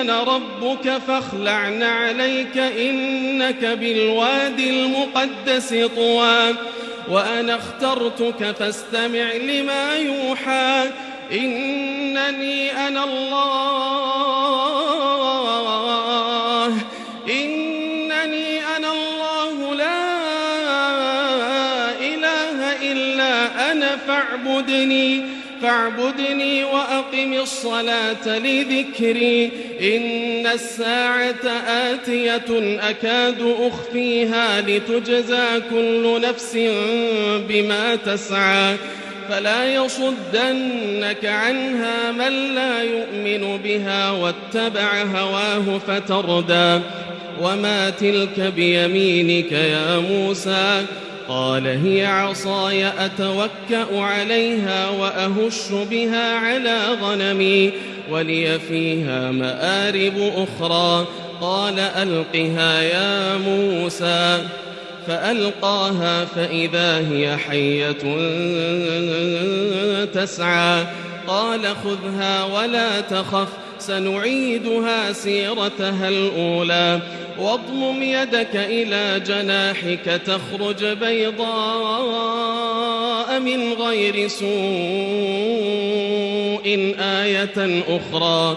أنا ربك فاخلعن عليك إنك بالوادي المقدس طوى. وأنا اخترتك فاستمع لما يوحى. إنني أنا الله. إنني أنا الله. لا إله إلا أنا فاعبدني. فاعبدني وأقم الصلاة لذكري. إن الساعة آتية أكاد أخفيها لتجزى كل نفس بما تسعى. فلا يصدنك عنها من لا يؤمن بها واتبع هواه فتردى. وما تلك بيمينك يا موسى قال هي عصاي أتوكأ عليها وأهش بها على غنمي ولي فيها مآرب أخرى قال ألقها يا موسى فألقاها فإذا هي حية تسعى قال خذها ولا تخف سنعيدها سيرتها الأولى. واضمم يدك إلى جناحك تخرج بيضاء من غير سوء آية أخرى.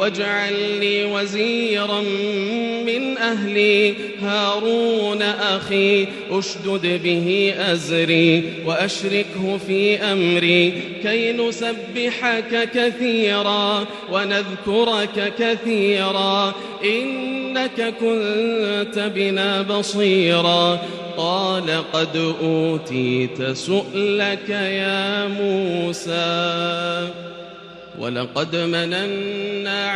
واجعل لي وزيرا من أهلي هارون أخي أشدد به أزري وأشركه في أمري. كي نسبحك كثيرا ونذكرك كثيرا إنك كنت بنا بصيرا. قال قد أوتيت سؤلك يا موسى ولقد مننا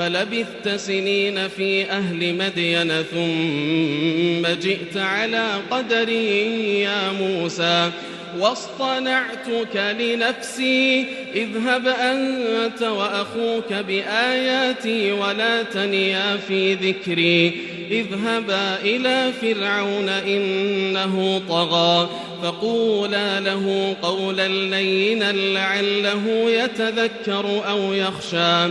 فلبثت سنين في أهل مدين ثم جئت على قدري يا موسى واصطنعتك لنفسي اذهب أنت وأخوك بآياتي ولا تنيا في ذكري اذهبا إلى فرعون إنه طغى فقولا له قولا لينا لعله يتذكر أو يخشى.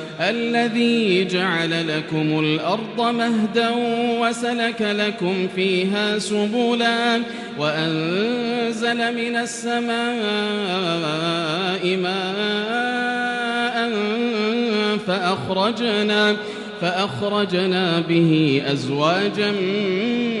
الذي جعل لكم الأرض مهدا وسلك لكم فيها سبلا وأنزل من السماء ماء فأخرجنا فأخرجنا به أزواجا من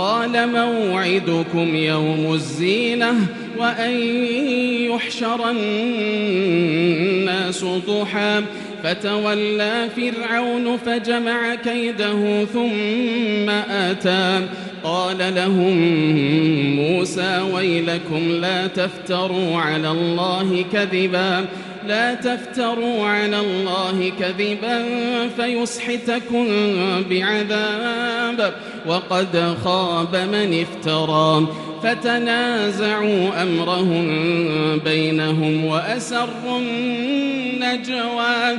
قال موعدكم يوم الزينة وأن يحشر الناس ضحى. فتولى فرعون فجمع كيده ثم آتى. قال لهم موسى ويلكم لا تفتروا على الله كذبا. لا تفتروا على الله كذبا فيسحتكم بعذاب. وقد خاب من افترى. فتنازعوا أمرهم بينهم وأسروا النجوى.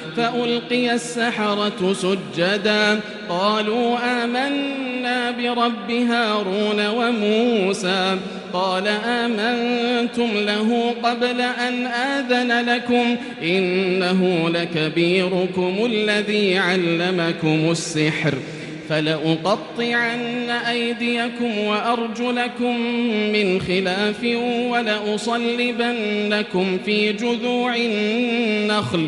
فألقي السحرة سجدا. قالوا آمنا برب هارون وموسى. قال آمنتم له قبل أن آذن لكم. إنه لكبيركم الذي علمكم السحر. فلأقطعن أيديكم وأرجلكم من خلاف ولأصلبنكم في جذوع النخل.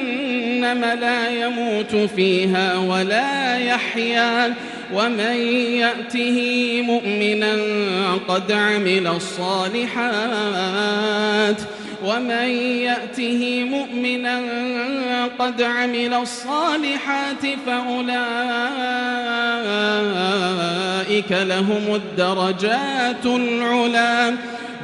لا يموت فيها ولا يحيا ومن يأته مؤمنا قد عمل الصالحات ومن يأته مؤمنا قد عمل الصالحات فأولئك لهم الدرجات العلا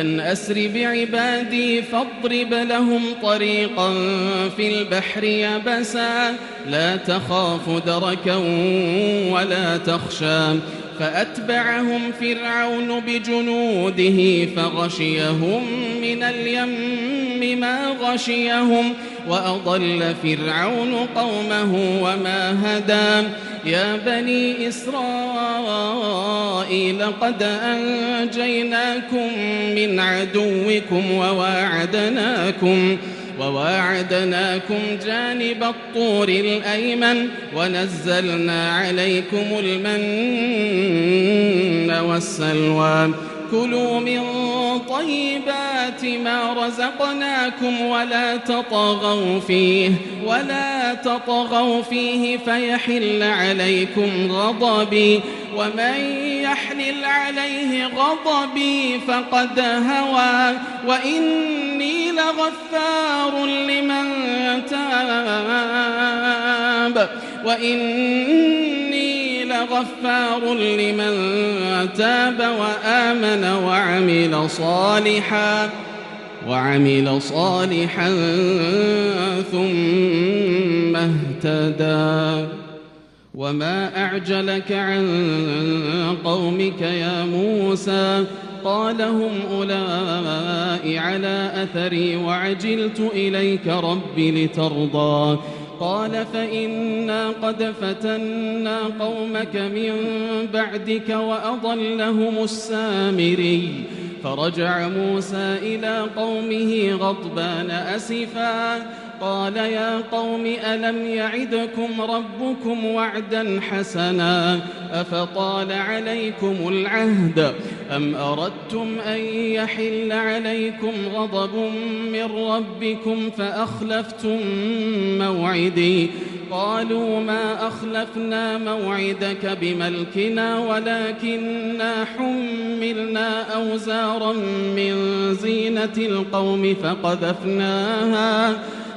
أن أسر بعبادي فاضرب لهم طريقا في البحر يبسا لا تخاف دركا ولا تخشى. فأتبعهم فرعون بجنوده فغشيهم من اليم ما غشيهم. وأضل فرعون قومه وما هدى. يا بني إسرائيل قد أنجيناكم من عدوكم وواعدناكم وواعدناكم جانب الطور الأيمن ونزلنا عليكم المن والسلوى. كلوا من طيبات ما رزقناكم ولا تطغوا فيه ولا تطغوا فيه فيحل عليكم غضبي ومن يحلل عليه غضبي فقد هوى وإني لغفار لمن تاب وإني لغفار لمن تاب وآمن وعمل صالحا وعمل صالحا ثم اهتدى. وما أعجلك عن قومك يا موسى؟ قال هم أولئك على أثري وعجلت إليك رب لترضى. قال فإنا قد فتنا قومك من بعدك وأضلهم السامري. فرجع موسى إلى قومه غضبان أسفا. قال يا قوم ألم يعدكم ربكم وعدا حسنا أفطال عليكم العهد أم أردتم أن يحل عليكم غضب من ربكم فأخلفتم موعدي قالوا ما أخلفنا موعدك بملكنا ولكننا حملنا أوزارا من زينة القوم فقذفناها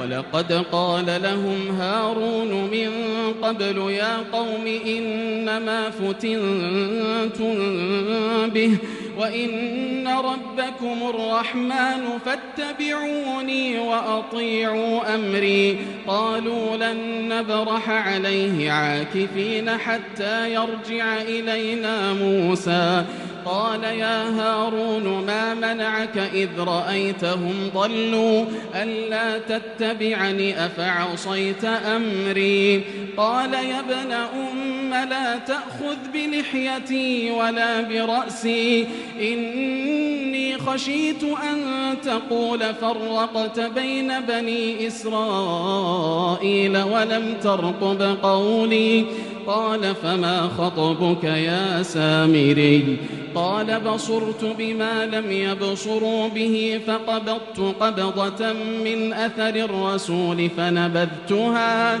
ولقد قال لهم هارون من قبل يا قوم إنما فتنتم به وإن ربكم الرحمن فاتبعوني وأطيعوا أمري قالوا لن نبرح عليه عاكفين حتى يرجع إلينا موسى قال يا هارون ما منعك إذ رأيتهم ضلوا ألا تتبعني أفعصيت أمري قال يا ابن أم لا تأخذ بلحيتي ولا برأسي؟ إني خشيت أن تقول فرقت بين بني إسرائيل ولم ترقب قولي. قال فما خطبك يا سامري؟ قال بصرت بما لم يبصروا به فقبضت قبضة من أثر الرسول فنبذتها.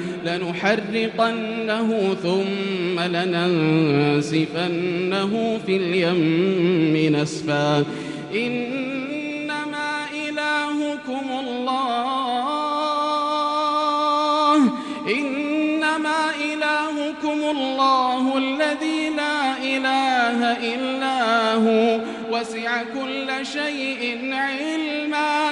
لنحرقنه ثم لننسفنه في اليم نسفا. إنما إلهكم الله. إنما إلهكم الله الذي لا إله إلا هو. وسع كل شيء علما.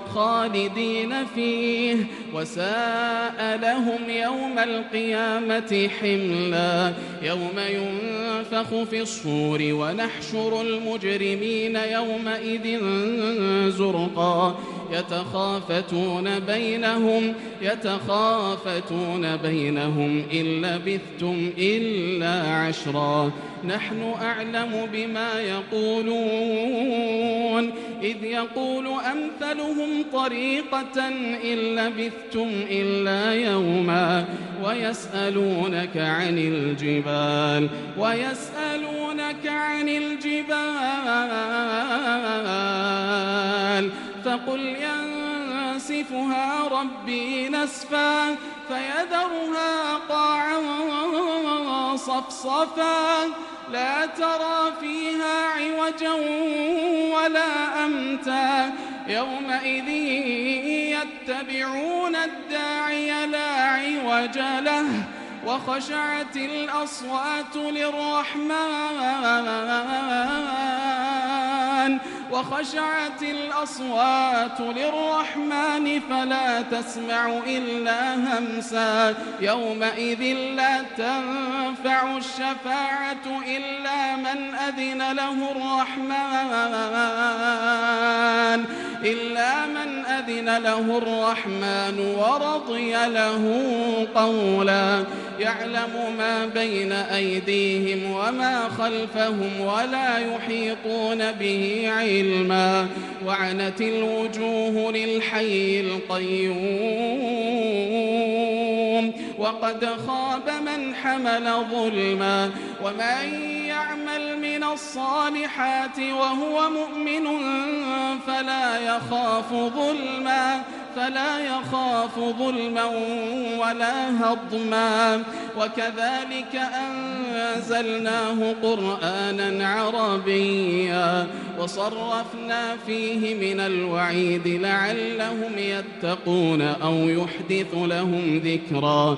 خالدين فيه وساء لهم يوم القيامة حملا. يوم ينفخ في الصور ونحشر المجرمين يومئذ زرقا. يتخافتون بينهم يتخافتون بينهم إن لبثتم إلا عشرا. نحن أعلم بما يقولون إذ يقول أمثلهم طريقة إن لبثتم إلا يوما ويسألونك عن الجبال ويسألونك عن الجبال فقل ينسفها ربي نسفا فيذرها قاعا صفصفا لا ترى فيها عوجا ولا أمتا يومئذ يتبعون الداعي لا عوج له وخشعت الأصوات للرحمن وخشعت الأصوات للرحمن فلا تسمع إلا همسا. يومئذ لا تنفع الشفاعة إلا من أذن له الرحمن. إلا من أذن له الرحمن ورضي له قولا. يعلم ما بين أيديهم وما خلفهم ولا يحيطون به علما. وعنت الوجوه للحي القيوم. وقد خاب من حمل ظلما. ومن الصالحات وهو مؤمن فلا يخاف ظلما فلا يخاف ظلما ولا هضما. وكذلك أنزلناه قرآنا عربيا وصرفنا فيه من الوعيد لعلهم يتقون أو يحدث لهم ذكرا.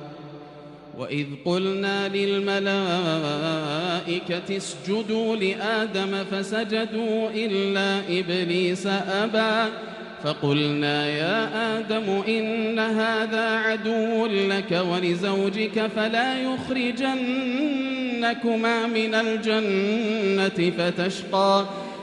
وإذ قلنا للملائكة اسجدوا لآدم فسجدوا إلا إبليس أبى فقلنا يا آدم إن هذا عدو لك ولزوجك فلا يخرجنكما من الجنة فتشقى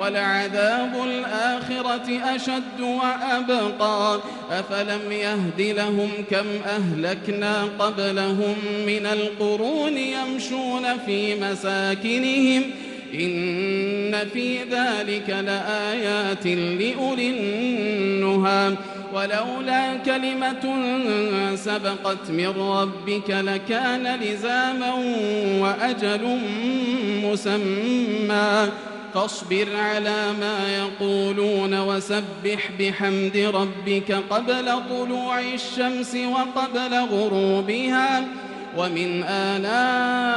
ولعذاب الآخرة أشد وأبقى. أفلم يهد لهم كم أهلكنا قبلهم من القرون يمشون في مساكنهم. إن في ذلك لآيات لأولي النهى. ولولا كلمة سبقت من ربك لكان لزاما وأجل مسمى. فاصبر على ما يقولون وسبح بحمد ربك قبل طلوع الشمس وقبل غروبها ومن آلاء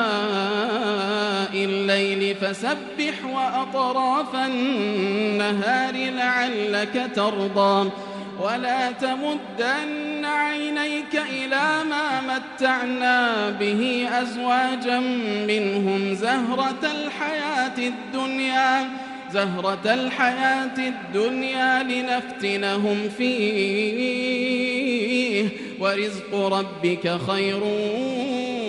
الليل فسبح وأطراف النهار لعلك ترضى ولا تمدن عينيك إلى ما متعنا به أزواجا منهم زهرة الحياة الدنيا زهرة الحياة الدنيا لنفتنهم فيه. ورزق ربك خير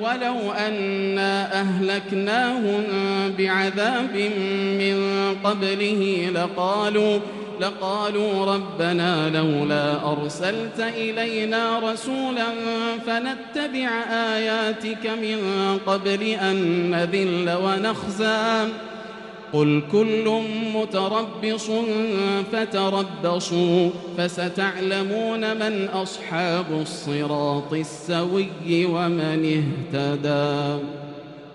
ولو أنا أهلكناهم بعذاب من قبله لقالوا لقالوا ربنا لولا أرسلت إلينا رسولا فنتبع آياتك من قبل أن نذل ونخزى. قل كل متربص فتربصوا فستعلمون من أصحاب الصراط السوي ومن اهتدى